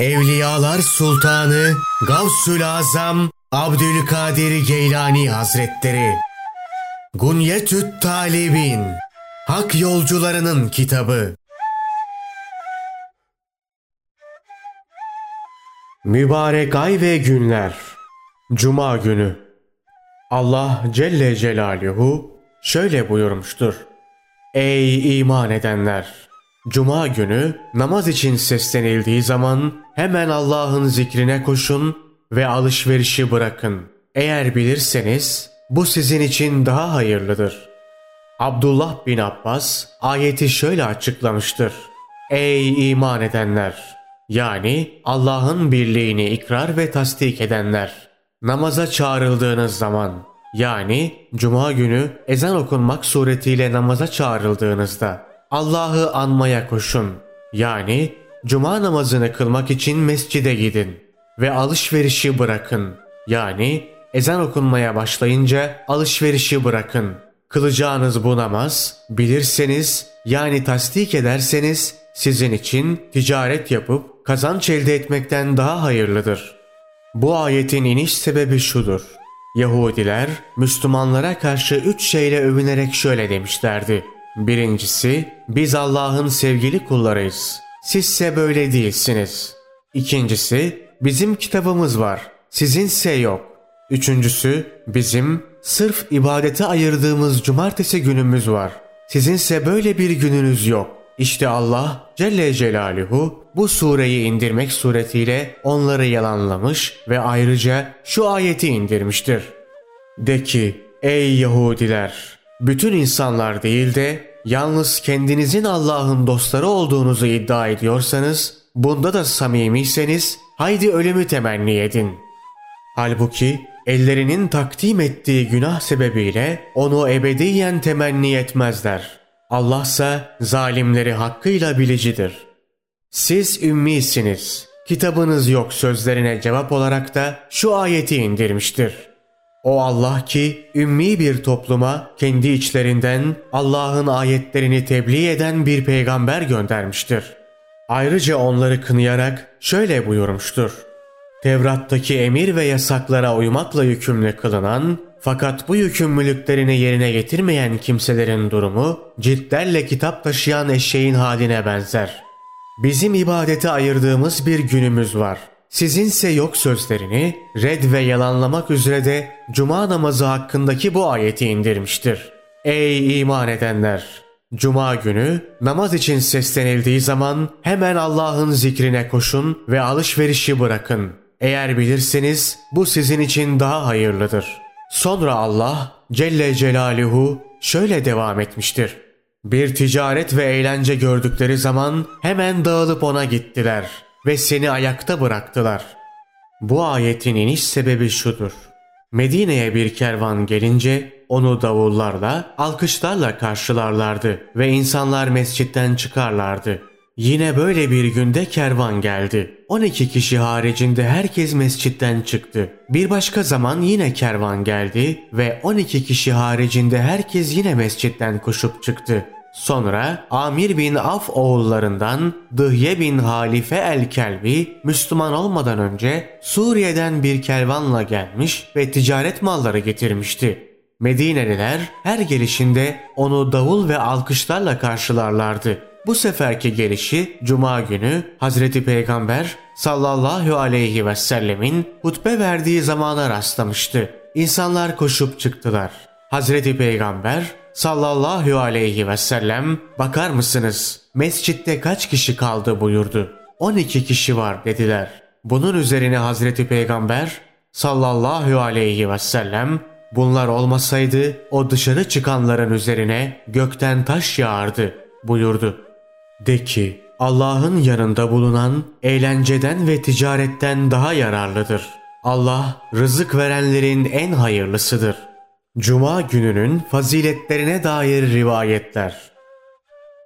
Evliyalar Sultanı Gavsül Azam Abdülkadir Geylani Hazretleri Gunyetüt Talibin Hak Yolcularının Kitabı Mübarek ay ve günler Cuma günü Allah Celle Celaluhu şöyle buyurmuştur. Ey iman edenler! Cuma günü namaz için seslenildiği zaman hemen Allah'ın zikrine koşun ve alışverişi bırakın. Eğer bilirseniz bu sizin için daha hayırlıdır. Abdullah bin Abbas ayeti şöyle açıklamıştır. Ey iman edenler! Yani Allah'ın birliğini ikrar ve tasdik edenler! Namaza çağrıldığınız zaman yani cuma günü ezan okunmak suretiyle namaza çağrıldığınızda Allah'ı anmaya koşun. Yani cuma namazını kılmak için mescide gidin ve alışverişi bırakın. Yani ezan okunmaya başlayınca alışverişi bırakın. Kılacağınız bu namaz bilirseniz yani tasdik ederseniz sizin için ticaret yapıp kazanç elde etmekten daha hayırlıdır. Bu ayetin iniş sebebi şudur. Yahudiler Müslümanlara karşı üç şeyle övünerek şöyle demişlerdi. Birincisi, biz Allah'ın sevgili kullarıyız. Sizse böyle değilsiniz. İkincisi, bizim kitabımız var. Sizinse yok. Üçüncüsü, bizim sırf ibadete ayırdığımız cumartesi günümüz var. Sizinse böyle bir gününüz yok. İşte Allah Celle Celaluhu bu sureyi indirmek suretiyle onları yalanlamış ve ayrıca şu ayeti indirmiştir. De ki ey Yahudiler bütün insanlar değil de yalnız kendinizin Allah'ın dostları olduğunuzu iddia ediyorsanız bunda da samimiyseniz haydi ölümü temenni edin. Halbuki ellerinin takdim ettiği günah sebebiyle onu ebediyen temenni etmezler.'' Allah ise zalimleri hakkıyla bilicidir. Siz ümmisiniz. Kitabınız yok sözlerine cevap olarak da şu ayeti indirmiştir. O Allah ki ümmi bir topluma kendi içlerinden Allah'ın ayetlerini tebliğ eden bir peygamber göndermiştir. Ayrıca onları kınayarak şöyle buyurmuştur. Tevrat'taki emir ve yasaklara uymakla yükümlü kılınan fakat bu yükümlülüklerini yerine getirmeyen kimselerin durumu ciltlerle kitap taşıyan eşeğin haline benzer. Bizim ibadete ayırdığımız bir günümüz var. Sizinse yok sözlerini red ve yalanlamak üzere de cuma namazı hakkındaki bu ayeti indirmiştir. Ey iman edenler! Cuma günü namaz için seslenildiği zaman hemen Allah'ın zikrine koşun ve alışverişi bırakın. Eğer bilirseniz bu sizin için daha hayırlıdır.'' Sonra Allah Celle Celaluhu şöyle devam etmiştir. Bir ticaret ve eğlence gördükleri zaman hemen dağılıp ona gittiler ve seni ayakta bıraktılar. Bu ayetin iniş sebebi şudur. Medine'ye bir kervan gelince onu davullarla, alkışlarla karşılarlardı ve insanlar mescitten çıkarlardı. Yine böyle bir günde kervan geldi. 12 kişi haricinde herkes mescitten çıktı. Bir başka zaman yine kervan geldi ve 12 kişi haricinde herkes yine mescitten koşup çıktı. Sonra Amir bin Af oğullarından Dıhye bin Halife el-Kelbi Müslüman olmadan önce Suriye'den bir kervanla gelmiş ve ticaret malları getirmişti. Medineliler her gelişinde onu davul ve alkışlarla karşılarlardı. Bu seferki gelişi Cuma günü Hazreti Peygamber sallallahu aleyhi ve sellemin hutbe verdiği zamana rastlamıştı. İnsanlar koşup çıktılar. Hazreti Peygamber sallallahu aleyhi ve sellem bakar mısınız mescitte kaç kişi kaldı buyurdu. 12 kişi var dediler. Bunun üzerine Hazreti Peygamber sallallahu aleyhi ve sellem bunlar olmasaydı o dışarı çıkanların üzerine gökten taş yağardı buyurdu. De ki Allah'ın yanında bulunan eğlenceden ve ticaretten daha yararlıdır. Allah rızık verenlerin en hayırlısıdır. Cuma gününün faziletlerine dair rivayetler.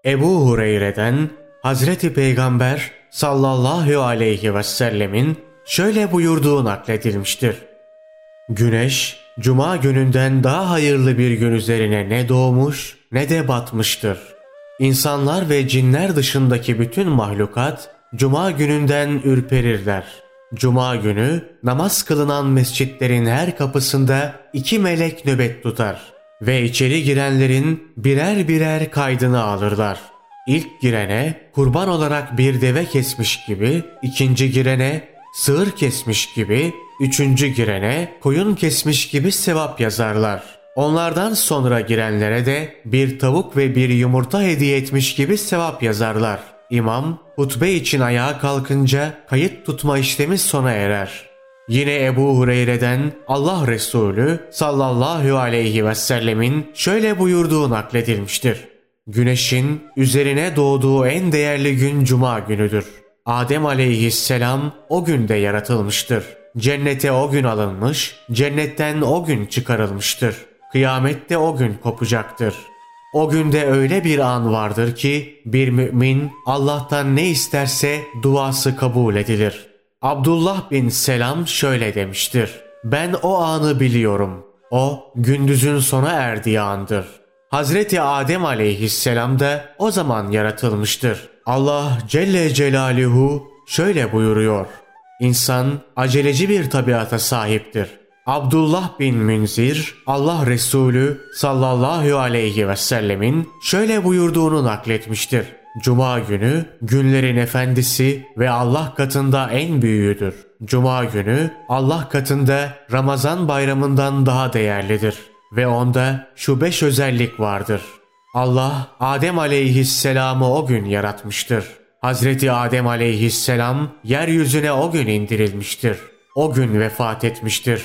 Ebu Hureyre'den Hazreti Peygamber sallallahu aleyhi ve sellemin şöyle buyurduğu nakledilmiştir. Güneş, cuma gününden daha hayırlı bir gün üzerine ne doğmuş ne de batmıştır. İnsanlar ve cinler dışındaki bütün mahlukat Cuma gününden ürperirler. Cuma günü namaz kılınan mescitlerin her kapısında iki melek nöbet tutar ve içeri girenlerin birer birer kaydını alırlar. İlk girene kurban olarak bir deve kesmiş gibi, ikinci girene sığır kesmiş gibi, üçüncü girene koyun kesmiş gibi sevap yazarlar. Onlardan sonra girenlere de bir tavuk ve bir yumurta hediye etmiş gibi sevap yazarlar. İmam hutbe için ayağa kalkınca kayıt tutma işlemi sona erer. Yine Ebu Hureyre'den Allah Resulü sallallahu aleyhi ve sellemin şöyle buyurduğu nakledilmiştir. Güneşin üzerine doğduğu en değerli gün cuma günüdür. Adem aleyhisselam o günde yaratılmıştır. Cennete o gün alınmış, cennetten o gün çıkarılmıştır. Kıyamette o gün kopacaktır. O günde öyle bir an vardır ki bir mümin Allah'tan ne isterse duası kabul edilir. Abdullah bin Selam şöyle demiştir. Ben o anı biliyorum. O gündüzün sona erdiği andır. Hazreti Adem aleyhisselam da o zaman yaratılmıştır. Allah Celle Celaluhu şöyle buyuruyor. İnsan aceleci bir tabiata sahiptir. Abdullah bin Münzir, Allah Resulü sallallahu aleyhi ve sellemin şöyle buyurduğunu nakletmiştir. Cuma günü günlerin efendisi ve Allah katında en büyüğüdür. Cuma günü Allah katında Ramazan bayramından daha değerlidir ve onda şu beş özellik vardır. Allah Adem aleyhisselamı o gün yaratmıştır. Hazreti Adem aleyhisselam yeryüzüne o gün indirilmiştir. O gün vefat etmiştir.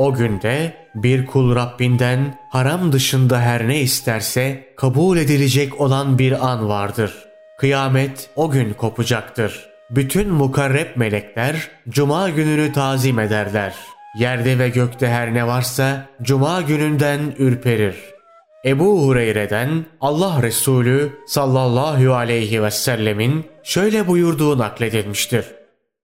O günde bir kul Rabbinden haram dışında her ne isterse kabul edilecek olan bir an vardır. Kıyamet o gün kopacaktır. Bütün mukarreb melekler cuma gününü tazim ederler. Yerde ve gökte her ne varsa cuma gününden ürperir. Ebu Hureyre'den Allah Resulü sallallahu aleyhi ve sellemin şöyle buyurduğu nakledilmiştir.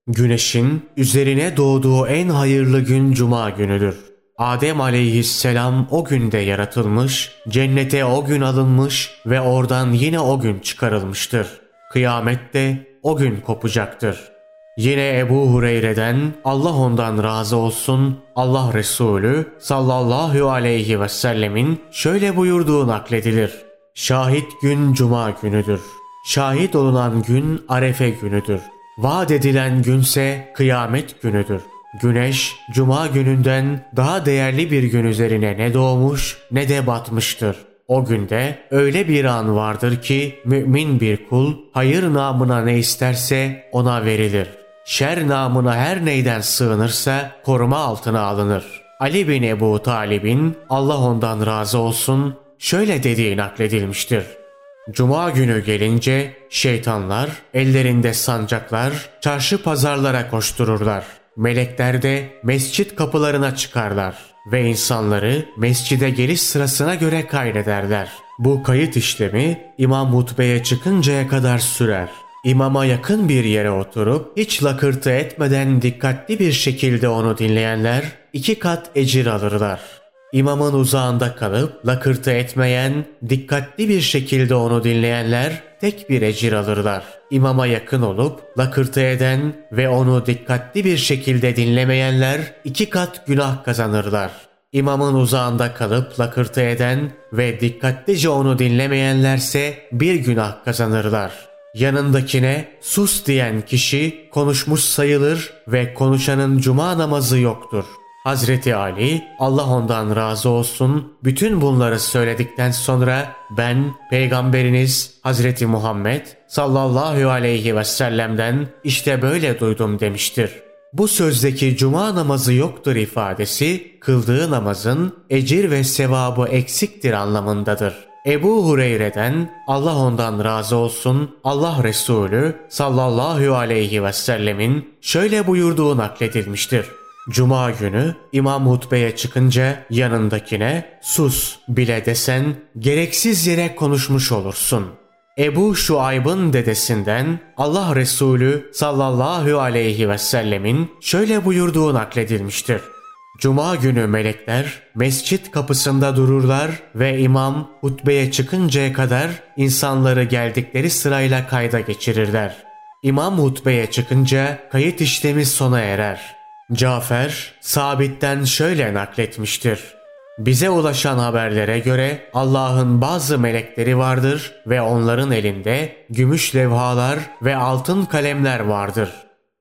Güneşin üzerine doğduğu en hayırlı gün cuma günüdür. Adem aleyhisselam o günde yaratılmış, cennete o gün alınmış ve oradan yine o gün çıkarılmıştır. Kıyamette o gün kopacaktır. Yine Ebu Hureyre'den Allah ondan razı olsun Allah Resulü sallallahu aleyhi ve sellemin şöyle buyurduğu nakledilir. Şahit gün cuma günüdür. Şahit olunan gün arefe günüdür. Vaat edilen günse kıyamet günüdür. Güneş cuma gününden daha değerli bir gün üzerine ne doğmuş ne de batmıştır. O günde öyle bir an vardır ki mümin bir kul hayır namına ne isterse ona verilir. Şer namına her neyden sığınırsa koruma altına alınır. Ali bin Ebu Talib'in Allah ondan razı olsun şöyle dediği nakledilmiştir. Cuma günü gelince şeytanlar ellerinde sancaklar çarşı pazarlara koştururlar. Melekler de mescit kapılarına çıkarlar ve insanları mescide geliş sırasına göre kaydederler. Bu kayıt işlemi imam hutbeye çıkıncaya kadar sürer. İmama yakın bir yere oturup hiç lakırtı etmeden dikkatli bir şekilde onu dinleyenler iki kat ecir alırlar. İmamın uzağında kalıp lakırtı etmeyen, dikkatli bir şekilde onu dinleyenler tek bir ecir alırlar. İmama yakın olup lakırtı eden ve onu dikkatli bir şekilde dinlemeyenler iki kat günah kazanırlar. İmamın uzağında kalıp lakırtı eden ve dikkatlice onu dinlemeyenlerse bir günah kazanırlar. Yanındakine sus diyen kişi konuşmuş sayılır ve konuşanın cuma namazı yoktur.'' Hazreti Ali Allah ondan razı olsun bütün bunları söyledikten sonra ben peygamberiniz Hazreti Muhammed sallallahu aleyhi ve sellem'den işte böyle duydum demiştir. Bu sözdeki cuma namazı yoktur ifadesi kıldığı namazın ecir ve sevabı eksiktir anlamındadır. Ebu Hureyre'den Allah ondan razı olsun Allah Resulü sallallahu aleyhi ve sellemin şöyle buyurduğu nakledilmiştir. Cuma günü imam hutbeye çıkınca yanındakine sus bile desen gereksiz yere konuşmuş olursun. Ebu Şuayb'ın dedesinden Allah Resulü sallallahu aleyhi ve sellemin şöyle buyurduğu nakledilmiştir. Cuma günü melekler mescit kapısında dururlar ve imam hutbeye çıkıncaya kadar insanları geldikleri sırayla kayda geçirirler. İmam hutbeye çıkınca kayıt işlemi sona erer. Cafer, Sabit'ten şöyle nakletmiştir. Bize ulaşan haberlere göre Allah'ın bazı melekleri vardır ve onların elinde gümüş levhalar ve altın kalemler vardır.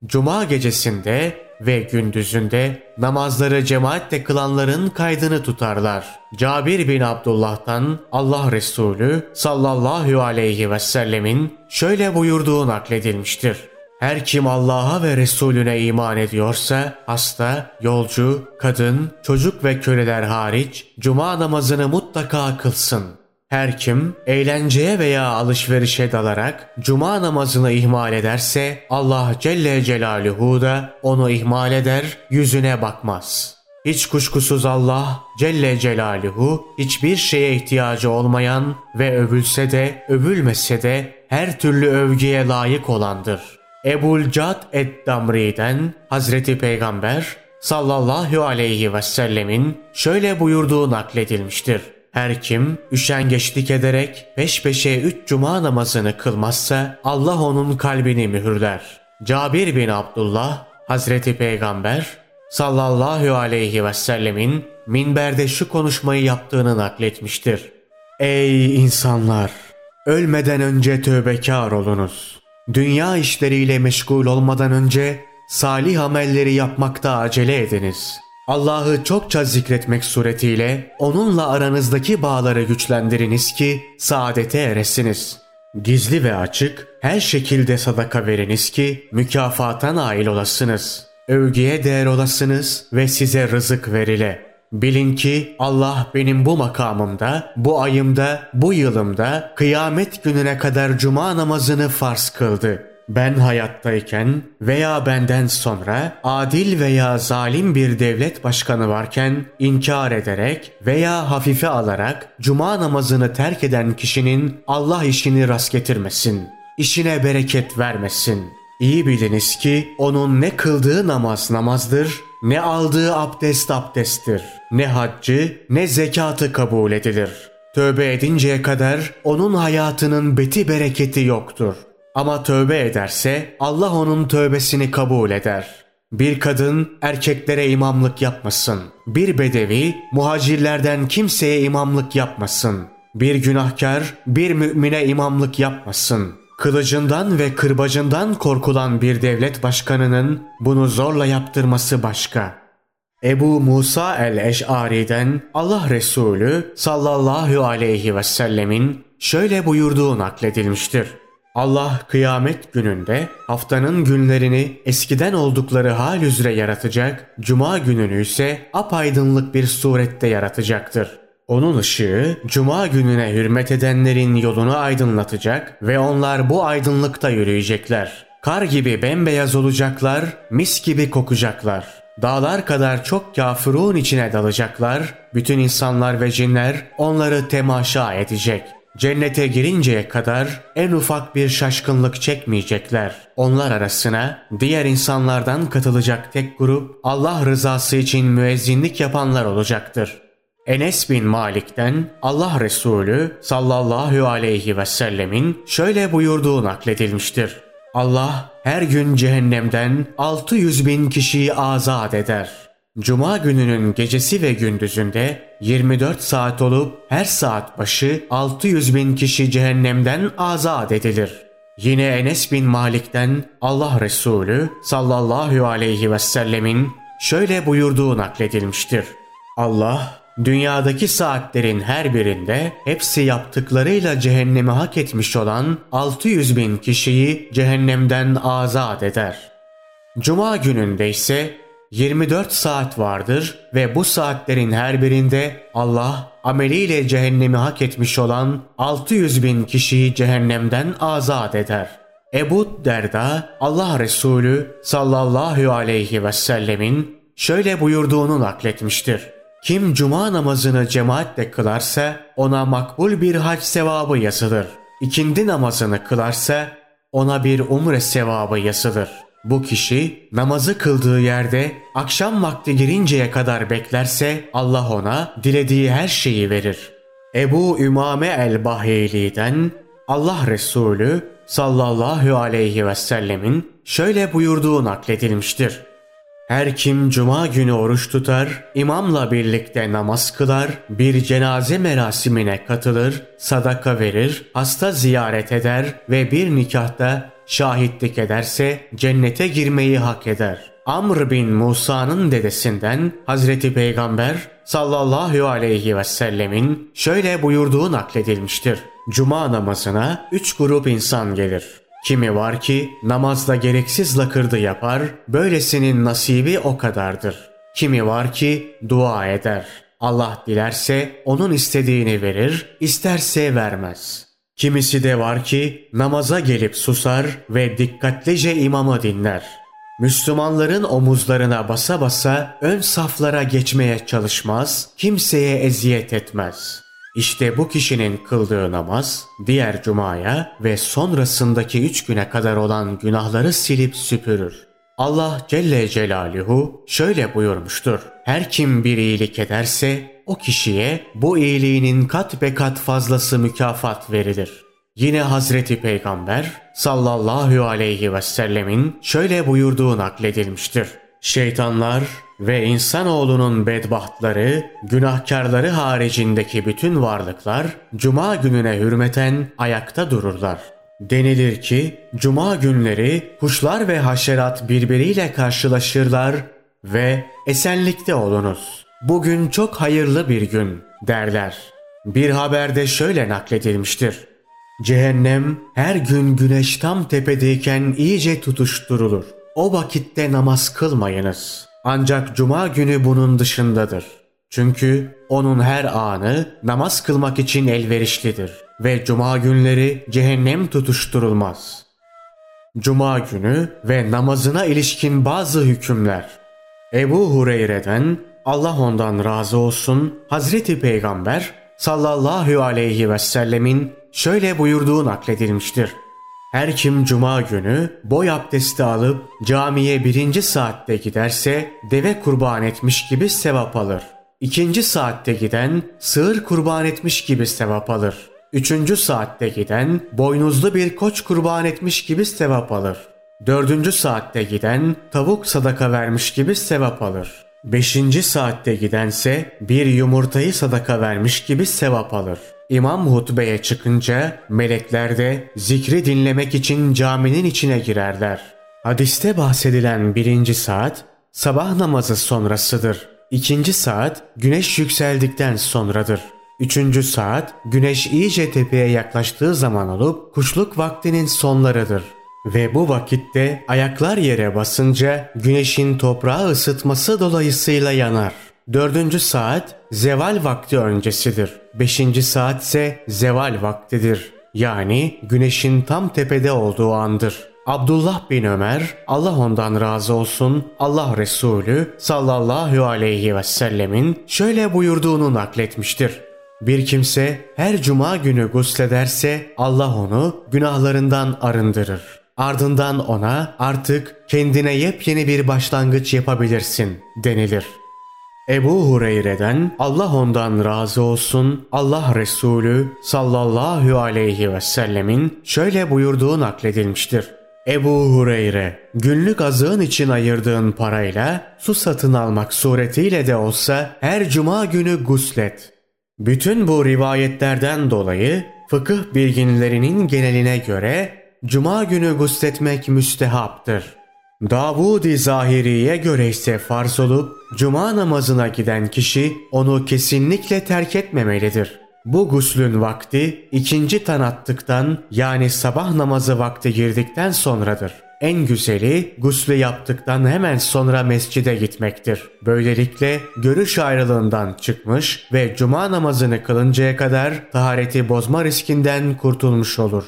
Cuma gecesinde ve gündüzünde namazları cemaatle kılanların kaydını tutarlar. Cabir bin Abdullah'tan Allah Resulü sallallahu aleyhi ve sellemin şöyle buyurduğu nakledilmiştir. Her kim Allah'a ve Resulüne iman ediyorsa hasta, yolcu, kadın, çocuk ve köleler hariç cuma namazını mutlaka kılsın.'' Her kim eğlenceye veya alışverişe dalarak cuma namazını ihmal ederse Allah Celle Celaluhu da onu ihmal eder, yüzüne bakmaz. Hiç kuşkusuz Allah Celle Celaluhu hiçbir şeye ihtiyacı olmayan ve övülse de övülmese de her türlü övgüye layık olandır. Ebul Cad et-Damri'den Hazreti Peygamber sallallahu aleyhi ve sellemin şöyle buyurduğu nakledilmiştir. Her kim üşengeçlik ederek peş peşe üç cuma namazını kılmazsa Allah onun kalbini mühürler. Cabir bin Abdullah Hazreti Peygamber sallallahu aleyhi ve sellemin minberde şu konuşmayı yaptığını nakletmiştir. Ey insanlar! Ölmeden önce tövbekar olunuz. Dünya işleriyle meşgul olmadan önce salih amelleri yapmakta acele ediniz.'' Allah'ı çokça zikretmek suretiyle onunla aranızdaki bağları güçlendiriniz ki saadete eresiniz. Gizli ve açık her şekilde sadaka veriniz ki mükafata nail olasınız. Övgüye değer olasınız ve size rızık verile. Bilin ki Allah benim bu makamımda, bu ayımda, bu yılımda kıyamet gününe kadar cuma namazını farz kıldı.'' ben hayattayken veya benden sonra adil veya zalim bir devlet başkanı varken inkar ederek veya hafife alarak cuma namazını terk eden kişinin Allah işini rast getirmesin. İşine bereket vermesin. İyi biliniz ki onun ne kıldığı namaz namazdır, ne aldığı abdest abdesttir, ne haccı ne zekatı kabul edilir. Tövbe edinceye kadar onun hayatının beti bereketi yoktur. Ama tövbe ederse Allah onun tövbesini kabul eder. Bir kadın erkeklere imamlık yapmasın. Bir bedevi muhacirlerden kimseye imamlık yapmasın. Bir günahkar bir mümine imamlık yapmasın. Kılıcından ve kırbacından korkulan bir devlet başkanının bunu zorla yaptırması başka. Ebu Musa el-Eş'ari'den Allah Resulü sallallahu aleyhi ve sellemin şöyle buyurduğu nakledilmiştir. Allah kıyamet gününde haftanın günlerini eskiden oldukları hal üzere yaratacak, cuma gününü ise apaydınlık bir surette yaratacaktır. Onun ışığı cuma gününe hürmet edenlerin yolunu aydınlatacak ve onlar bu aydınlıkta yürüyecekler. Kar gibi bembeyaz olacaklar, mis gibi kokacaklar. Dağlar kadar çok kafirun içine dalacaklar, bütün insanlar ve cinler onları temaşa edecek. Cennete girinceye kadar en ufak bir şaşkınlık çekmeyecekler. Onlar arasına diğer insanlardan katılacak tek grup Allah rızası için müezzinlik yapanlar olacaktır. Enes bin Malik'ten Allah Resulü sallallahu aleyhi ve sellemin şöyle buyurduğu nakledilmiştir. Allah her gün cehennemden 600 bin kişiyi azat eder. Cuma gününün gecesi ve gündüzünde 24 saat olup her saat başı 600 bin kişi cehennemden azat edilir. Yine Enes bin Malik'ten Allah Resulü sallallahu aleyhi ve sellemin şöyle buyurduğu nakledilmiştir. Allah dünyadaki saatlerin her birinde hepsi yaptıklarıyla cehennemi hak etmiş olan 600 bin kişiyi cehennemden azat eder. Cuma gününde ise 24 saat vardır ve bu saatlerin her birinde Allah ameliyle cehennemi hak etmiş olan 600 bin kişiyi cehennemden azat eder. Ebu Derda Allah Resulü sallallahu aleyhi ve sellemin şöyle buyurduğunu nakletmiştir. Kim cuma namazını cemaatle kılarsa ona makbul bir hac sevabı yazılır. İkindi namazını kılarsa ona bir umre sevabı yazılır.'' Bu kişi namazı kıldığı yerde akşam vakti girinceye kadar beklerse Allah ona dilediği her şeyi verir. Ebu Ümame el-Bahili'den Allah Resulü sallallahu aleyhi ve sellemin şöyle buyurduğu nakledilmiştir. Her kim cuma günü oruç tutar, imamla birlikte namaz kılar, bir cenaze merasimine katılır, sadaka verir, hasta ziyaret eder ve bir nikahta şahitlik ederse cennete girmeyi hak eder. Amr bin Musa'nın dedesinden Hazreti Peygamber sallallahu aleyhi ve sellemin şöyle buyurduğu nakledilmiştir. Cuma namazına üç grup insan gelir. Kimi var ki namazda gereksiz lakırdı yapar, böylesinin nasibi o kadardır. Kimi var ki dua eder. Allah dilerse onun istediğini verir, isterse vermez. Kimisi de var ki namaza gelip susar ve dikkatlice imamı dinler. Müslümanların omuzlarına basa basa ön saflara geçmeye çalışmaz, kimseye eziyet etmez.'' İşte bu kişinin kıldığı namaz diğer cumaya ve sonrasındaki üç güne kadar olan günahları silip süpürür. Allah Celle Celaluhu şöyle buyurmuştur. Her kim bir iyilik ederse o kişiye bu iyiliğinin kat be kat fazlası mükafat verilir. Yine Hazreti Peygamber sallallahu aleyhi ve sellemin şöyle buyurduğu nakledilmiştir. Şeytanlar ve insanoğlunun bedbahtları, günahkarları haricindeki bütün varlıklar cuma gününe hürmeten ayakta dururlar. Denilir ki cuma günleri kuşlar ve haşerat birbiriyle karşılaşırlar ve esenlikte olunuz. Bugün çok hayırlı bir gün derler. Bir haberde şöyle nakledilmiştir. Cehennem her gün güneş tam tepedeyken iyice tutuşturulur. O vakitte namaz kılmayınız. Ancak cuma günü bunun dışındadır. Çünkü onun her anı namaz kılmak için elverişlidir ve cuma günleri cehennem tutuşturulmaz. Cuma günü ve namazına ilişkin bazı hükümler. Ebu Hureyre'den Allah ondan razı olsun Hazreti Peygamber sallallahu aleyhi ve sellemin şöyle buyurduğu nakledilmiştir. Her kim cuma günü boy abdesti alıp camiye birinci saatte giderse deve kurban etmiş gibi sevap alır. İkinci saatte giden sığır kurban etmiş gibi sevap alır. Üçüncü saatte giden boynuzlu bir koç kurban etmiş gibi sevap alır. Dördüncü saatte giden tavuk sadaka vermiş gibi sevap alır. Beşinci saatte gidense bir yumurtayı sadaka vermiş gibi sevap alır. İmam hutbeye çıkınca melekler de zikri dinlemek için caminin içine girerler. Hadiste bahsedilen birinci saat sabah namazı sonrasıdır. İkinci saat güneş yükseldikten sonradır. Üçüncü saat güneş iyice tepeye yaklaştığı zaman olup kuşluk vaktinin sonlarıdır. Ve bu vakitte ayaklar yere basınca güneşin toprağı ısıtması dolayısıyla yanar. Dördüncü saat zeval vakti öncesidir. Beşinci saat ise zeval vaktidir. Yani güneşin tam tepede olduğu andır. Abdullah bin Ömer, Allah ondan razı olsun, Allah Resulü sallallahu aleyhi ve sellemin şöyle buyurduğunu nakletmiştir. Bir kimse her cuma günü guslederse Allah onu günahlarından arındırır. Ardından ona artık kendine yepyeni bir başlangıç yapabilirsin denilir.'' Ebu Hureyre'den Allah ondan razı olsun Allah Resulü sallallahu aleyhi ve sellemin şöyle buyurduğu nakledilmiştir. Ebu Hureyre, günlük azığın için ayırdığın parayla su satın almak suretiyle de olsa her cuma günü guslet. Bütün bu rivayetlerden dolayı fıkıh bilginlerinin geneline göre cuma günü gusletmek müstehaptır. Davud-i Zahiri'ye göre ise farz olup cuma namazına giden kişi onu kesinlikle terk etmemelidir. Bu guslün vakti ikinci tanattıktan yani sabah namazı vakti girdikten sonradır. En güzeli guslü yaptıktan hemen sonra mescide gitmektir. Böylelikle görüş ayrılığından çıkmış ve cuma namazını kılıncaya kadar tahareti bozma riskinden kurtulmuş olur.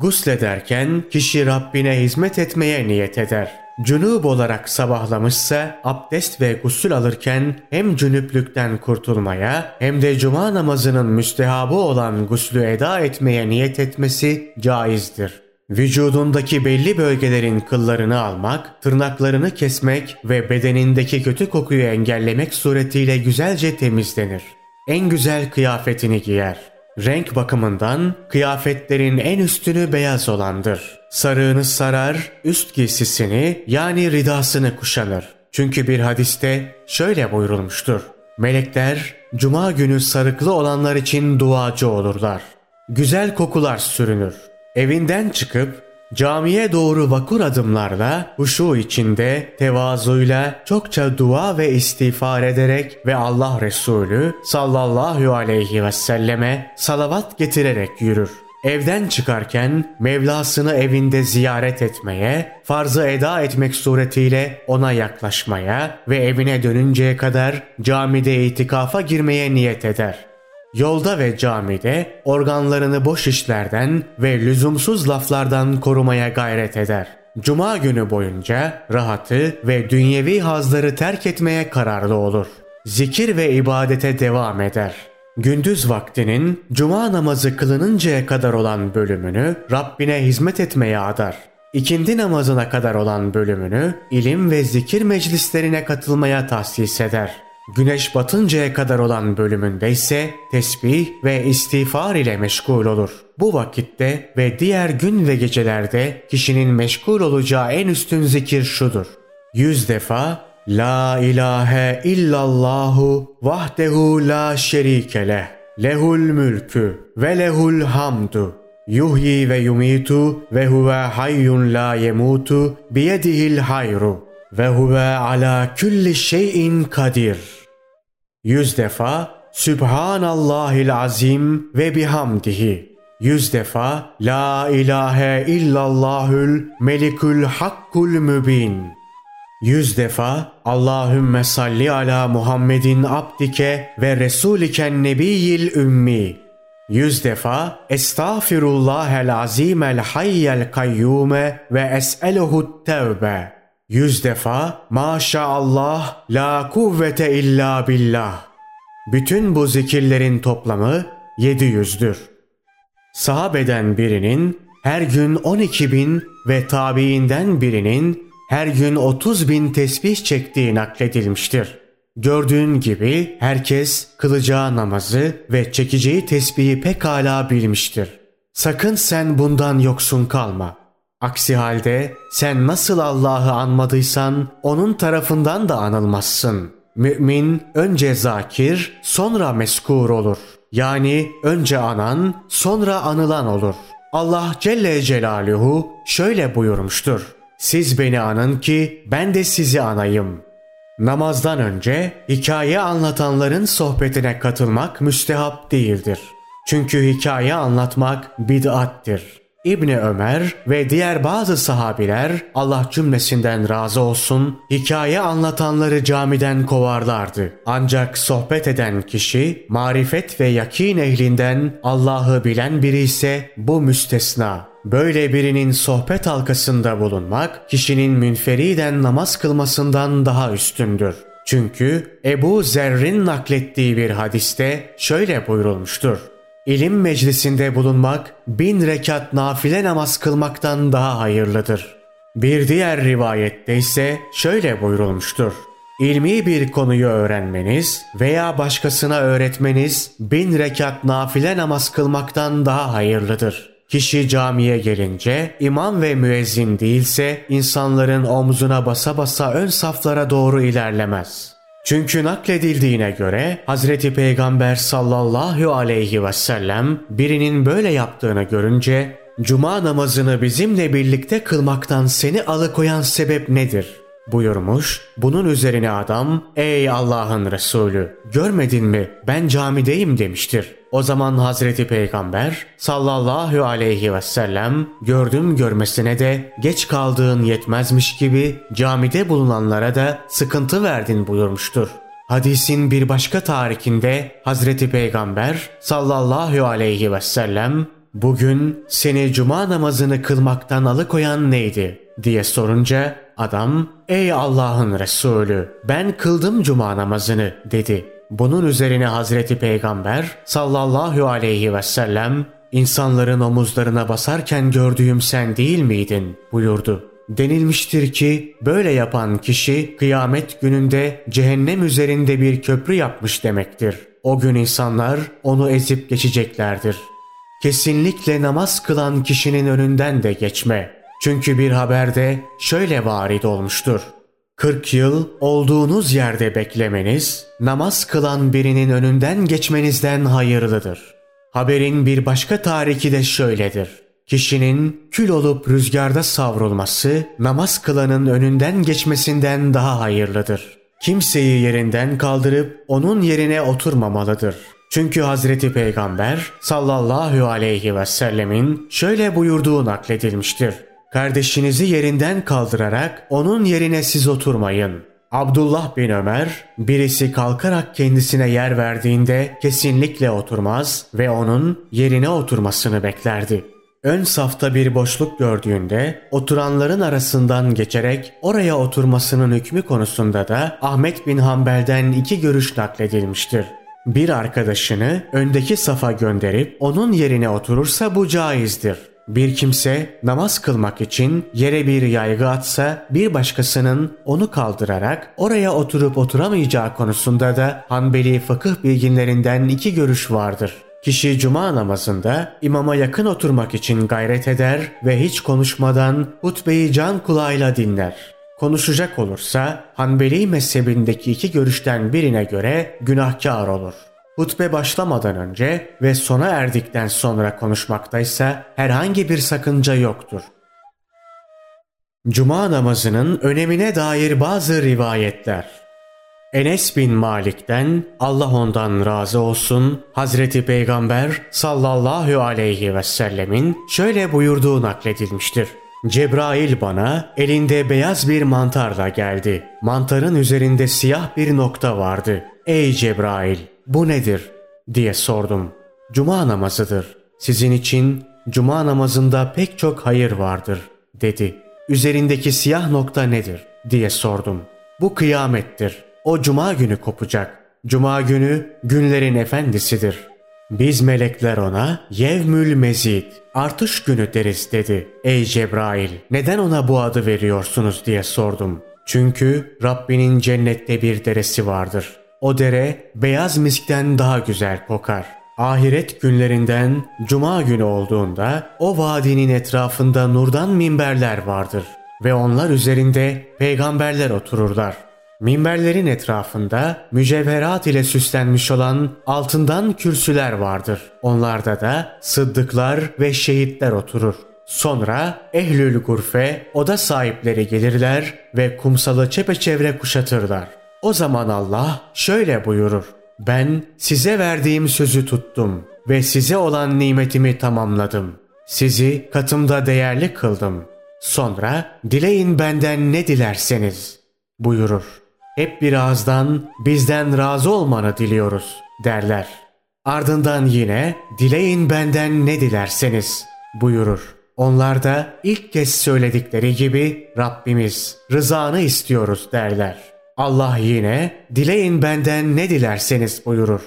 Guslederken kişi Rabbine hizmet etmeye niyet eder. Cünüp olarak sabahlamışsa abdest ve gusül alırken hem cünüplükten kurtulmaya hem de cuma namazının müstehabı olan guslü eda etmeye niyet etmesi caizdir. Vücudundaki belli bölgelerin kıllarını almak, tırnaklarını kesmek ve bedenindeki kötü kokuyu engellemek suretiyle güzelce temizlenir. En güzel kıyafetini giyer. Renk bakımından kıyafetlerin en üstünü beyaz olandır. Sarığını sarar, üst giysisini yani ridasını kuşanır. Çünkü bir hadiste şöyle buyurulmuştur. Melekler cuma günü sarıklı olanlar için duacı olurlar. Güzel kokular sürünür. Evinden çıkıp Camiye doğru vakur adımlarla, huşu içinde, tevazuyla, çokça dua ve istiğfar ederek ve Allah Resulü sallallahu aleyhi ve selleme salavat getirerek yürür. Evden çıkarken Mevlasını evinde ziyaret etmeye, farzı eda etmek suretiyle ona yaklaşmaya ve evine dönünceye kadar camide itikafa girmeye niyet eder. Yolda ve camide organlarını boş işlerden ve lüzumsuz laflardan korumaya gayret eder. Cuma günü boyunca rahatı ve dünyevi hazları terk etmeye kararlı olur. Zikir ve ibadete devam eder. Gündüz vaktinin cuma namazı kılınıncaya kadar olan bölümünü Rabbine hizmet etmeye adar. İkindi namazına kadar olan bölümünü ilim ve zikir meclislerine katılmaya tahsis eder. Güneş batıncaya kadar olan bölümünde ise tesbih ve istiğfar ile meşgul olur. Bu vakitte ve diğer gün ve gecelerde kişinin meşgul olacağı en üstün zikir şudur. Yüz defa La ilahe illallahu vahdehu la şerike leh. Lehul mülkü ve lehul hamdu. Yuhyi ve yumitu ve huve hayyun la yemutu biyedihil hayru ve huve ala külli şeyin kadir. Yüz defa Sübhanallahil azim ve bihamdihi. Yüz defa La ilahe illallahül melikül hakkul mübin. Yüz defa Allahümme salli ala Muhammedin abdike ve resuliken nebiyyil ümmi. Yüz defa Estağfirullahel azimel hayyel kayyume ve es'eluhut tevbe. Yüz defa maşallah la kuvvete illa billah. Bütün bu zikirlerin toplamı yedi yüzdür. Sahabeden birinin her gün 12 bin ve tabiinden birinin her gün 30 bin tesbih çektiği nakledilmiştir. Gördüğün gibi herkes kılacağı namazı ve çekeceği tesbihi pekala bilmiştir. Sakın sen bundan yoksun kalma.'' Aksi halde sen nasıl Allah'ı anmadıysan onun tarafından da anılmazsın. Mümin önce zakir sonra meskur olur. Yani önce anan sonra anılan olur. Allah Celle Celaluhu şöyle buyurmuştur. Siz beni anın ki ben de sizi anayım. Namazdan önce hikaye anlatanların sohbetine katılmak müstehap değildir. Çünkü hikaye anlatmak bid'attir. İbni Ömer ve diğer bazı sahabiler Allah cümlesinden razı olsun hikaye anlatanları camiden kovarlardı. Ancak sohbet eden kişi marifet ve yakin ehlinden Allah'ı bilen biri ise bu müstesna. Böyle birinin sohbet halkasında bulunmak kişinin münferiden namaz kılmasından daha üstündür. Çünkü Ebu Zerrin naklettiği bir hadiste şöyle buyurulmuştur. İlim meclisinde bulunmak bin rekat nafile namaz kılmaktan daha hayırlıdır. Bir diğer rivayette ise şöyle buyurulmuştur. İlmi bir konuyu öğrenmeniz veya başkasına öğretmeniz bin rekat nafile namaz kılmaktan daha hayırlıdır. Kişi camiye gelince imam ve müezzin değilse insanların omzuna basa basa ön saflara doğru ilerlemez.'' Çünkü nakledildiğine göre Hazreti Peygamber sallallahu aleyhi ve sellem birinin böyle yaptığını görünce Cuma namazını bizimle birlikte kılmaktan seni alıkoyan sebep nedir? Buyurmuş. Bunun üzerine adam ey Allah'ın Resulü görmedin mi ben camideyim demiştir. O zaman Hazreti Peygamber sallallahu aleyhi ve sellem gördüm görmesine de geç kaldığın yetmezmiş gibi camide bulunanlara da sıkıntı verdin buyurmuştur. Hadisin bir başka tarikinde Hazreti Peygamber sallallahu aleyhi ve sellem bugün seni cuma namazını kılmaktan alıkoyan neydi diye sorunca adam ey Allah'ın Resulü ben kıldım cuma namazını dedi. Bunun üzerine Hazreti Peygamber sallallahu aleyhi ve sellem insanların omuzlarına basarken gördüğüm sen değil miydin buyurdu. Denilmiştir ki böyle yapan kişi kıyamet gününde cehennem üzerinde bir köprü yapmış demektir. O gün insanlar onu ezip geçeceklerdir. Kesinlikle namaz kılan kişinin önünden de geçme. Çünkü bir haberde şöyle varid olmuştur. 40 yıl olduğunuz yerde beklemeniz, namaz kılan birinin önünden geçmenizden hayırlıdır. Haberin bir başka tariki de şöyledir. Kişinin kül olup rüzgarda savrulması, namaz kılanın önünden geçmesinden daha hayırlıdır. Kimseyi yerinden kaldırıp onun yerine oturmamalıdır. Çünkü Hazreti Peygamber sallallahu aleyhi ve sellemin şöyle buyurduğu nakledilmiştir. Kardeşinizi yerinden kaldırarak onun yerine siz oturmayın. Abdullah bin Ömer birisi kalkarak kendisine yer verdiğinde kesinlikle oturmaz ve onun yerine oturmasını beklerdi. Ön safta bir boşluk gördüğünde oturanların arasından geçerek oraya oturmasının hükmü konusunda da Ahmet bin Hanbel'den iki görüş nakledilmiştir. Bir arkadaşını öndeki safa gönderip onun yerine oturursa bu caizdir. Bir kimse namaz kılmak için yere bir yaygı atsa bir başkasının onu kaldırarak oraya oturup oturamayacağı konusunda da Hanbeli fıkıh bilginlerinden iki görüş vardır. Kişi cuma namazında imama yakın oturmak için gayret eder ve hiç konuşmadan hutbeyi can kulağıyla dinler. Konuşacak olursa Hanbeli mezhebindeki iki görüşten birine göre günahkar olur. Hutbe başlamadan önce ve sona erdikten sonra konuşmaktaysa herhangi bir sakınca yoktur. Cuma namazının önemine dair bazı rivayetler. Enes bin Malik'ten Allah ondan razı olsun Hazreti Peygamber sallallahu aleyhi ve sellemin şöyle buyurduğu nakledilmiştir. Cebrail bana elinde beyaz bir mantarla geldi. Mantarın üzerinde siyah bir nokta vardı. Ey Cebrail bu nedir diye sordum. Cuma namazıdır. Sizin için cuma namazında pek çok hayır vardır dedi. Üzerindeki siyah nokta nedir diye sordum. Bu kıyamettir. O cuma günü kopacak. Cuma günü günlerin efendisidir. Biz melekler ona yevmül mezid artış günü deriz dedi. Ey Cebrail neden ona bu adı veriyorsunuz diye sordum. Çünkü Rabbinin cennette bir deresi vardır. O dere beyaz miskten daha güzel kokar. Ahiret günlerinden cuma günü olduğunda o vadinin etrafında nurdan minberler vardır ve onlar üzerinde peygamberler otururlar. Minberlerin etrafında mücevherat ile süslenmiş olan altından kürsüler vardır. Onlarda da sıddıklar ve şehitler oturur. Sonra ehlül gurfe oda sahipleri gelirler ve kumsalı çepeçevre kuşatırlar. O zaman Allah şöyle buyurur. Ben size verdiğim sözü tuttum ve size olan nimetimi tamamladım. Sizi katımda değerli kıldım. Sonra dileyin benden ne dilerseniz buyurur. Hep bir ağızdan bizden razı olmanı diliyoruz derler. Ardından yine dileyin benden ne dilerseniz buyurur. Onlar da ilk kez söyledikleri gibi Rabbimiz rızanı istiyoruz derler.'' Allah yine dileyin benden ne dilerseniz buyurur.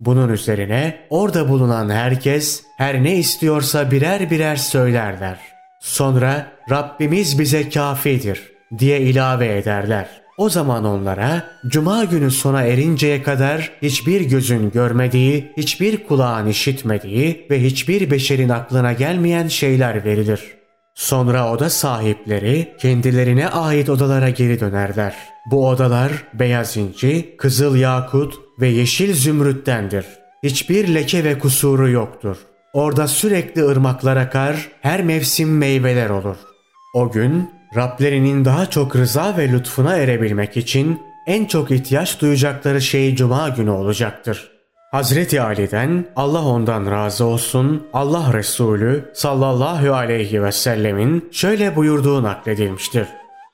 Bunun üzerine orada bulunan herkes her ne istiyorsa birer birer söylerler. Sonra Rabbimiz bize kafidir diye ilave ederler. O zaman onlara cuma günü sona erinceye kadar hiçbir gözün görmediği, hiçbir kulağın işitmediği ve hiçbir beşerin aklına gelmeyen şeyler verilir.'' Sonra oda sahipleri kendilerine ait odalara geri dönerler. Bu odalar beyaz inci, kızıl yakut ve yeşil zümrüttendir. Hiçbir leke ve kusuru yoktur. Orada sürekli ırmaklar akar, her mevsim meyveler olur. O gün Rablerinin daha çok rıza ve lütfuna erebilmek için en çok ihtiyaç duyacakları şey cuma günü olacaktır. Hazreti Ali'den Allah ondan razı olsun Allah Resulü sallallahu aleyhi ve sellemin şöyle buyurduğu nakledilmiştir.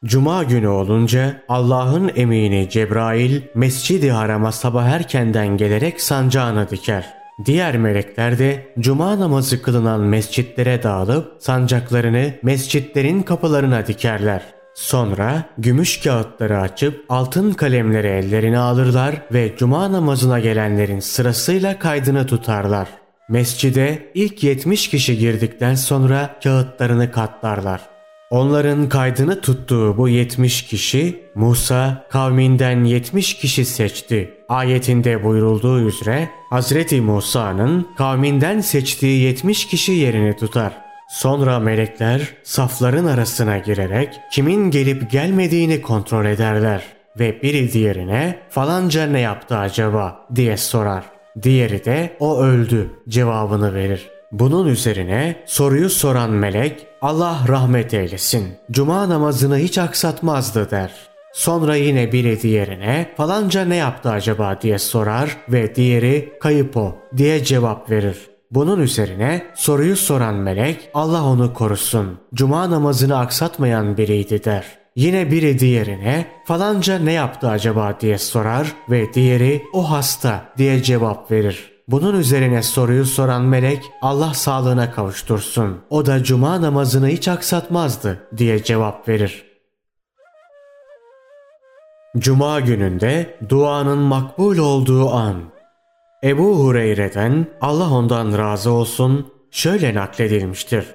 Cuma günü olunca Allah'ın emini Cebrail Mescid-i Haram'a sabah erkenden gelerek sancağını diker. Diğer melekler de cuma namazı kılınan mescitlere dağılıp sancaklarını mescitlerin kapılarına dikerler. Sonra gümüş kağıtları açıp altın kalemleri ellerine alırlar ve cuma namazına gelenlerin sırasıyla kaydını tutarlar. Mescide ilk 70 kişi girdikten sonra kağıtlarını katlarlar. Onların kaydını tuttuğu bu 70 kişi Musa kavminden 70 kişi seçti. Ayetinde buyurulduğu üzere Hazreti Musa'nın kavminden seçtiği 70 kişi yerini tutar. Sonra melekler safların arasına girerek kimin gelip gelmediğini kontrol ederler ve biri diğerine falanca ne yaptı acaba diye sorar. Diğeri de o öldü cevabını verir. Bunun üzerine soruyu soran melek Allah rahmet eylesin. Cuma namazını hiç aksatmazdı der. Sonra yine biri diğerine falanca ne yaptı acaba diye sorar ve diğeri kayıp o diye cevap verir. Bunun üzerine soruyu soran melek Allah onu korusun. Cuma namazını aksatmayan biriydi der. Yine biri diğerine falanca ne yaptı acaba diye sorar ve diğeri o hasta diye cevap verir. Bunun üzerine soruyu soran melek Allah sağlığına kavuştursun. O da cuma namazını hiç aksatmazdı diye cevap verir. Cuma gününde duanın makbul olduğu an. Ebu Hureyre'den Allah ondan razı olsun şöyle nakledilmiştir.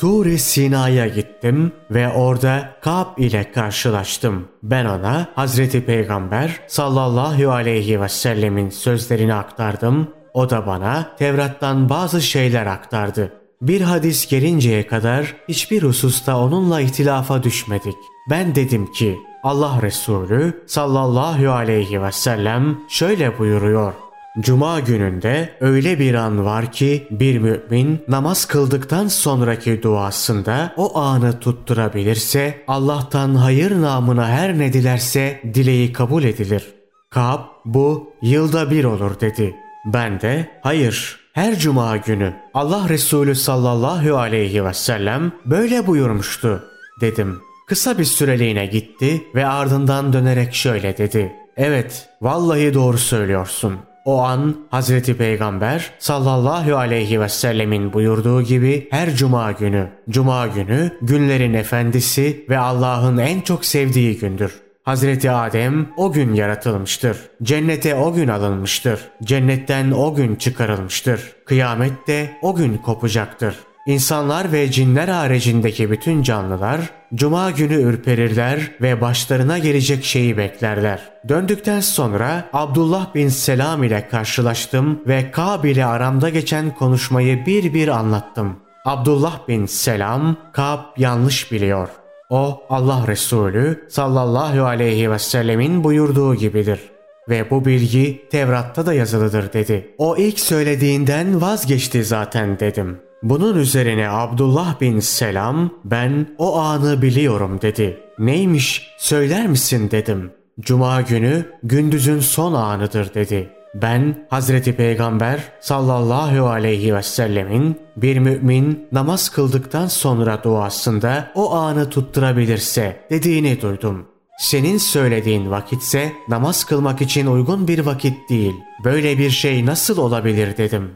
Tur-i Sina'ya gittim ve orada Ka'b ile karşılaştım. Ben ona Hazreti Peygamber sallallahu aleyhi ve sellemin sözlerini aktardım o da bana Tevrat'tan bazı şeyler aktardı. Bir hadis gelinceye kadar hiçbir hususta onunla ihtilafa düşmedik. Ben dedim ki Allah Resulü sallallahu aleyhi ve sellem şöyle buyuruyor. Cuma gününde öyle bir an var ki bir mümin namaz kıldıktan sonraki duasında o anı tutturabilirse Allah'tan hayır namına her ne dilerse dileği kabul edilir. Kab bu yılda bir olur dedi. Ben de hayır her cuma günü Allah Resulü sallallahu aleyhi ve sellem böyle buyurmuştu dedim. Kısa bir süreliğine gitti ve ardından dönerek şöyle dedi. Evet vallahi doğru söylüyorsun. O an Hazreti Peygamber sallallahu aleyhi ve sellemin buyurduğu gibi her cuma günü, cuma günü günlerin efendisi ve Allah'ın en çok sevdiği gündür. Hazreti Adem o gün yaratılmıştır. Cennete o gün alınmıştır. Cennetten o gün çıkarılmıştır. Kıyamet de o gün kopacaktır. İnsanlar ve cinler haricindeki bütün canlılar cuma günü ürperirler ve başlarına gelecek şeyi beklerler. Döndükten sonra Abdullah bin Selam ile karşılaştım ve Kab ile aramda geçen konuşmayı bir bir anlattım. Abdullah bin Selam, Kab yanlış biliyor. O Allah Resulü sallallahu aleyhi ve sellemin buyurduğu gibidir. Ve bu bilgi Tevrat'ta da yazılıdır dedi. O ilk söylediğinden vazgeçti zaten dedim. Bunun üzerine Abdullah bin Selam ben o anı biliyorum dedi. Neymiş söyler misin dedim. Cuma günü gündüzün son anıdır dedi. Ben Hazreti Peygamber sallallahu aleyhi ve sellemin bir mümin namaz kıldıktan sonra duasında o anı tutturabilirse dediğini duydum. Senin söylediğin vakitse namaz kılmak için uygun bir vakit değil. Böyle bir şey nasıl olabilir dedim.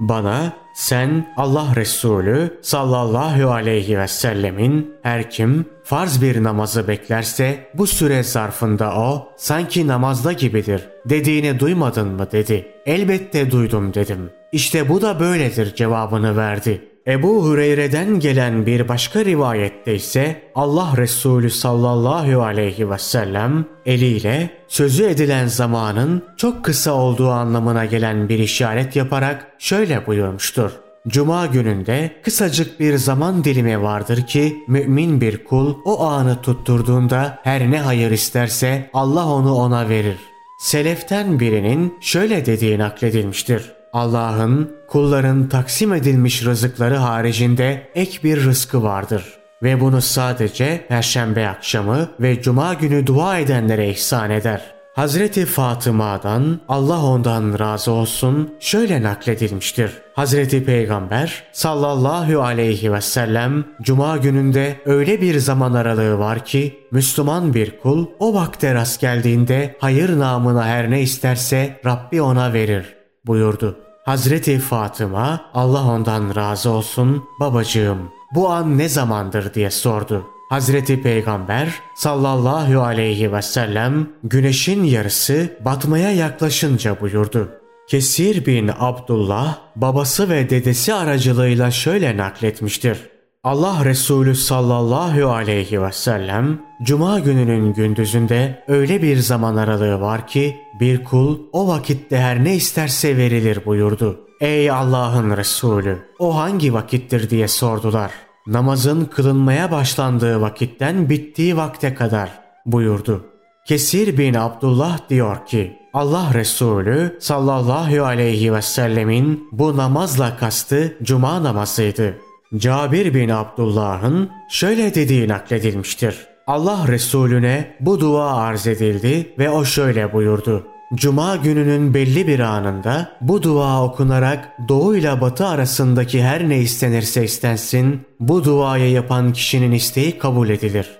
Bana sen Allah Resulü sallallahu aleyhi ve sellemin her kim farz bir namazı beklerse bu süre zarfında o sanki namazda gibidir dediğini duymadın mı dedi. Elbette duydum dedim. İşte bu da böyledir cevabını verdi. Ebu Hureyre'den gelen bir başka rivayette ise Allah Resulü sallallahu aleyhi ve sellem eliyle sözü edilen zamanın çok kısa olduğu anlamına gelen bir işaret yaparak şöyle buyurmuştur. Cuma gününde kısacık bir zaman dilimi vardır ki mümin bir kul o anı tutturduğunda her ne hayır isterse Allah onu ona verir. Seleften birinin şöyle dediği nakledilmiştir. Allah'ın kulların taksim edilmiş rızıkları haricinde ek bir rızkı vardır. Ve bunu sadece Perşembe akşamı ve Cuma günü dua edenlere ihsan eder. Hazreti Fatıma'dan Allah ondan razı olsun şöyle nakledilmiştir. Hazreti Peygamber sallallahu aleyhi ve sellem cuma gününde öyle bir zaman aralığı var ki Müslüman bir kul o vakte rast geldiğinde hayır namına her ne isterse Rabbi ona verir buyurdu. Hazreti Fatıma Allah ondan razı olsun babacığım bu an ne zamandır diye sordu. Hazreti Peygamber sallallahu aleyhi ve sellem güneşin yarısı batmaya yaklaşınca buyurdu. Kesir bin Abdullah babası ve dedesi aracılığıyla şöyle nakletmiştir. Allah Resulü sallallahu aleyhi ve sellem Cuma gününün gündüzünde öyle bir zaman aralığı var ki bir kul o vakitte her ne isterse verilir buyurdu. Ey Allah'ın Resulü o hangi vakittir diye sordular. Namazın kılınmaya başlandığı vakitten bittiği vakte kadar buyurdu. Kesir bin Abdullah diyor ki Allah Resulü sallallahu aleyhi ve sellemin bu namazla kastı cuma namazıydı. Cabir bin Abdullah'ın şöyle dediği nakledilmiştir. Allah Resulüne bu dua arz edildi ve o şöyle buyurdu. Cuma gününün belli bir anında bu dua okunarak doğu ile batı arasındaki her ne istenirse istensin bu duayı yapan kişinin isteği kabul edilir.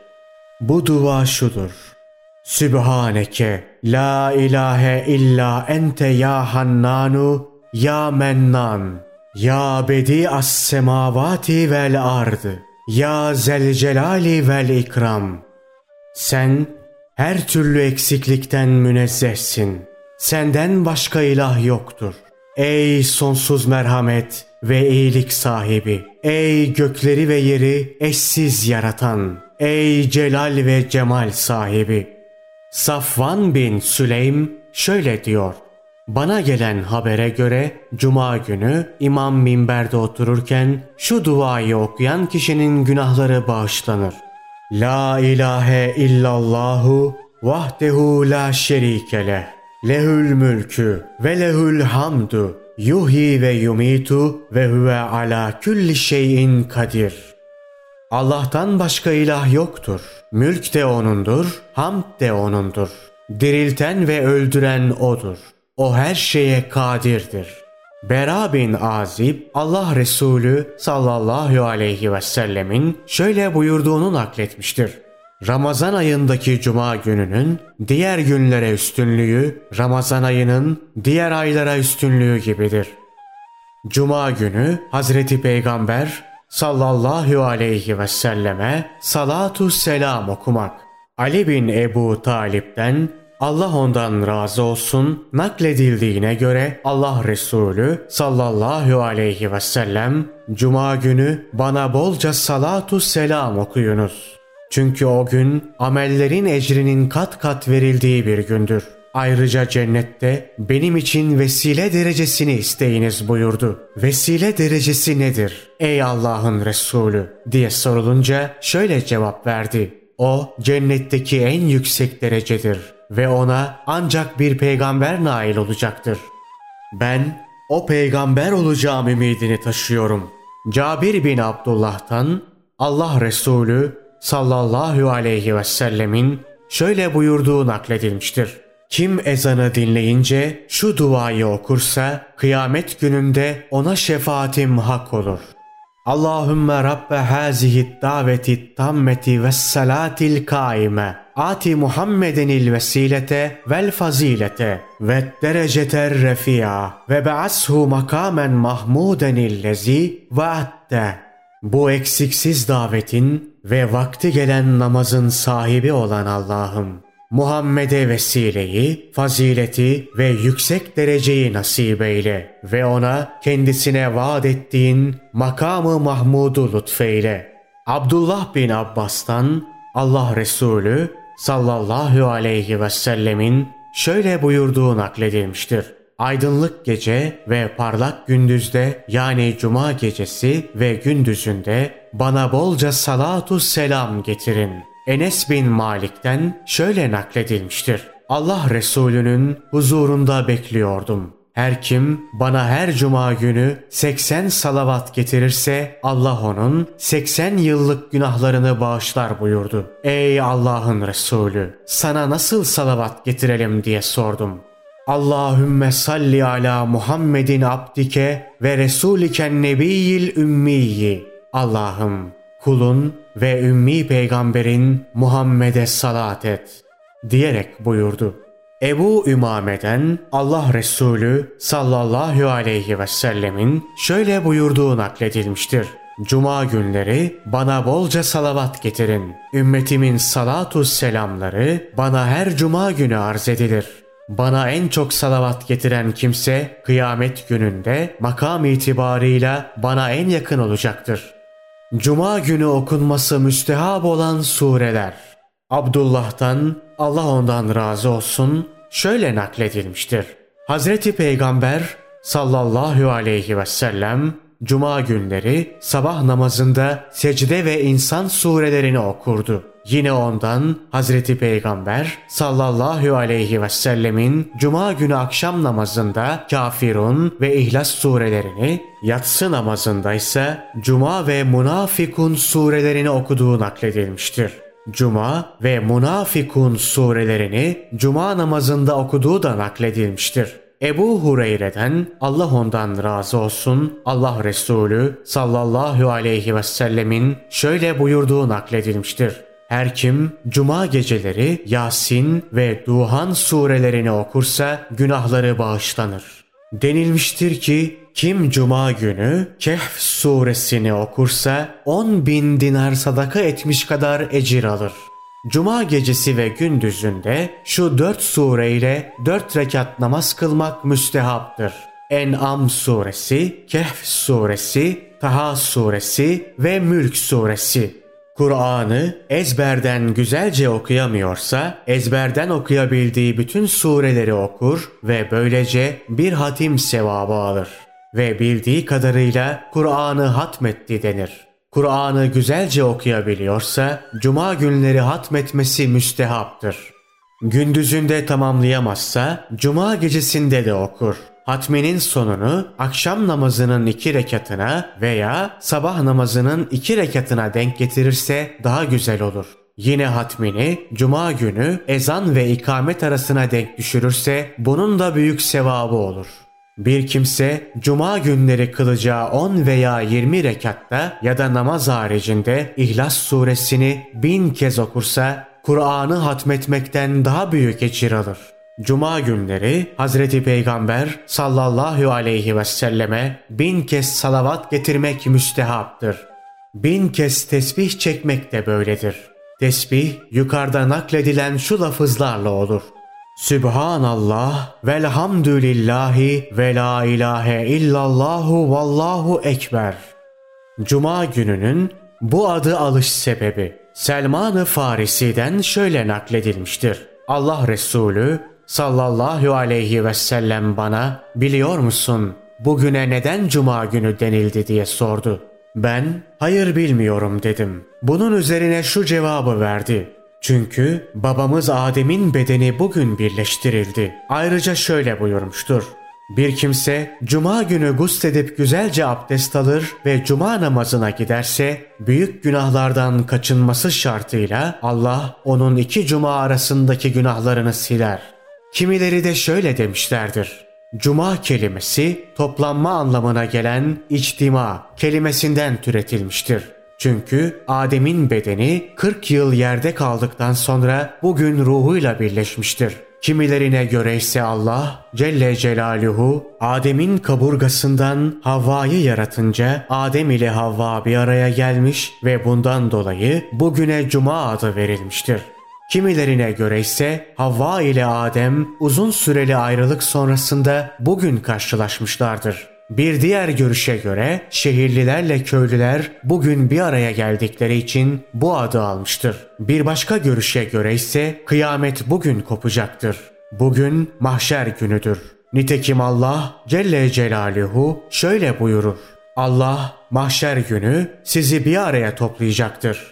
Bu dua şudur. Sübhaneke la ilahe illa ente ya hannanu ya mennan ya bedi as semavati vel ardı ya zel celali vel ikram. Sen her türlü eksiklikten münezzehsin. Senden başka ilah yoktur. Ey sonsuz merhamet ve iyilik sahibi. Ey gökleri ve yeri eşsiz yaratan. Ey celal ve cemal sahibi. Safvan bin Süleym şöyle diyor. Bana gelen habere göre cuma günü imam minberde otururken şu duayı okuyan kişinin günahları bağışlanır. La ilahe illallahu vahdehu la şerike leh. Lehül mülkü ve lehül hamdu. Yuhi ve yumitu ve huve ala külli şeyin kadir. Allah'tan başka ilah yoktur. Mülk de O'nundur, hamd de O'nundur. Dirilten ve öldüren O'dur. O her şeye kadirdir. Bera bin Azib Allah Resulü sallallahu aleyhi ve sellemin şöyle buyurduğunu nakletmiştir. Ramazan ayındaki cuma gününün diğer günlere üstünlüğü Ramazan ayının diğer aylara üstünlüğü gibidir. Cuma günü Hazreti Peygamber sallallahu aleyhi ve selleme salatu selam okumak. Ali bin Ebu Talip'ten Allah ondan razı olsun nakledildiğine göre Allah Resulü sallallahu aleyhi ve sellem Cuma günü bana bolca salatu selam okuyunuz. Çünkü o gün amellerin ecrinin kat kat verildiği bir gündür. Ayrıca cennette benim için vesile derecesini isteyiniz buyurdu. Vesile derecesi nedir? Ey Allah'ın Resulü diye sorulunca şöyle cevap verdi. O cennetteki en yüksek derecedir ve ona ancak bir peygamber nail olacaktır. Ben o peygamber olacağım ümidini taşıyorum. Cabir bin Abdullah'tan Allah Resulü sallallahu aleyhi ve sellemin şöyle buyurduğu nakledilmiştir. Kim ezanı dinleyince şu duayı okursa kıyamet gününde ona şefaatim hak olur. Allahümme Rabbe hazihi daveti tammeti ve salatil kaime ati Muhammedenil vesilete vel fazilete ve dereceter refi'a ve be'ashu makamen mahmudenil lezi ve atte. Bu eksiksiz davetin ve vakti gelen namazın sahibi olan Allah'ım Muhammed'e vesileyi, fazileti ve yüksek dereceyi nasip eyle ve ona kendisine vaat ettiğin makamı Mahmud'u lütfeyle. Abdullah bin Abbas'tan Allah Resulü sallallahu aleyhi ve sellemin şöyle buyurduğu nakledilmiştir. Aydınlık gece ve parlak gündüzde yani cuma gecesi ve gündüzünde bana bolca salatu selam getirin.'' Enes bin Malik'ten şöyle nakledilmiştir. Allah Resulü'nün huzurunda bekliyordum. Her kim bana her cuma günü 80 salavat getirirse Allah onun 80 yıllık günahlarını bağışlar buyurdu. Ey Allah'ın Resulü sana nasıl salavat getirelim diye sordum. Allahümme salli ala Muhammedin abdike ve resuliken nebiyyil ümmiyi. Allah'ım kulun ve ümmi peygamberin Muhammed'e salat et diyerek buyurdu. Ebu Ümame'den Allah Resulü sallallahu aleyhi ve sellemin şöyle buyurduğu nakledilmiştir. Cuma günleri bana bolca salavat getirin. Ümmetimin salatu selamları bana her cuma günü arz edilir. Bana en çok salavat getiren kimse kıyamet gününde makam itibarıyla bana en yakın olacaktır. Cuma günü okunması müstehab olan sureler. Abdullah'tan Allah ondan razı olsun şöyle nakledilmiştir. Hazreti Peygamber sallallahu aleyhi ve sellem Cuma günleri sabah namazında secde ve insan surelerini okurdu. Yine ondan Hazreti Peygamber sallallahu aleyhi ve sellemin Cuma günü akşam namazında Kafirun ve İhlas surelerini, yatsı namazında ise Cuma ve Munafikun surelerini okuduğu nakledilmiştir. Cuma ve Munafikun surelerini Cuma namazında okuduğu da nakledilmiştir. Ebu Hureyre'den Allah ondan razı olsun Allah Resulü sallallahu aleyhi ve sellemin şöyle buyurduğu nakledilmiştir. Her kim cuma geceleri Yasin ve Duhan surelerini okursa günahları bağışlanır. Denilmiştir ki kim cuma günü Kehf suresini okursa 10 bin dinar sadaka etmiş kadar ecir alır. Cuma gecesi ve gündüzünde şu dört sureyle dört rekat namaz kılmak müstehaptır. En'am suresi, Kehf suresi, Taha suresi ve Mülk suresi. Kur'an'ı ezberden güzelce okuyamıyorsa ezberden okuyabildiği bütün sureleri okur ve böylece bir hatim sevabı alır. Ve bildiği kadarıyla Kur'an'ı hatmetti denir. Kur'an'ı güzelce okuyabiliyorsa cuma günleri hatmetmesi müstehaptır. Gündüzünde tamamlayamazsa cuma gecesinde de okur. Hatmenin sonunu akşam namazının iki rekatına veya sabah namazının iki rekatına denk getirirse daha güzel olur. Yine hatmini cuma günü ezan ve ikamet arasına denk düşürürse bunun da büyük sevabı olur.'' Bir kimse cuma günleri kılacağı 10 veya 20 rekatta ya da namaz haricinde İhlas suresini bin kez okursa Kur'an'ı hatmetmekten daha büyük ecir alır. Cuma günleri Hazreti Peygamber sallallahu aleyhi ve selleme bin kez salavat getirmek müstehaptır. Bin kez tesbih çekmek de böyledir. Tesbih yukarıda nakledilen şu lafızlarla olur. Sübhanallah velhamdülillahi ve la ilahe illallahu vallahu ekber. Cuma gününün bu adı alış sebebi Selman-ı Farisi'den şöyle nakledilmiştir. Allah Resulü sallallahu aleyhi ve sellem bana biliyor musun bugüne neden cuma günü denildi diye sordu. Ben hayır bilmiyorum dedim. Bunun üzerine şu cevabı verdi. Çünkü babamız Adem'in bedeni bugün birleştirildi. Ayrıca şöyle buyurmuştur. Bir kimse cuma günü gusledip güzelce abdest alır ve cuma namazına giderse büyük günahlardan kaçınması şartıyla Allah onun iki cuma arasındaki günahlarını siler. Kimileri de şöyle demişlerdir. Cuma kelimesi toplanma anlamına gelen içtima kelimesinden türetilmiştir. Çünkü Adem'in bedeni 40 yıl yerde kaldıktan sonra bugün ruhuyla birleşmiştir. Kimilerine göre ise Allah Celle Celaluhu Adem'in kaburgasından Havva'yı yaratınca Adem ile Havva bir araya gelmiş ve bundan dolayı bugüne Cuma adı verilmiştir. Kimilerine göre ise Havva ile Adem uzun süreli ayrılık sonrasında bugün karşılaşmışlardır. Bir diğer görüşe göre şehirlilerle köylüler bugün bir araya geldikleri için bu adı almıştır. Bir başka görüşe göre ise kıyamet bugün kopacaktır. Bugün mahşer günüdür. Nitekim Allah Celle Celaluhu şöyle buyurur. Allah mahşer günü sizi bir araya toplayacaktır.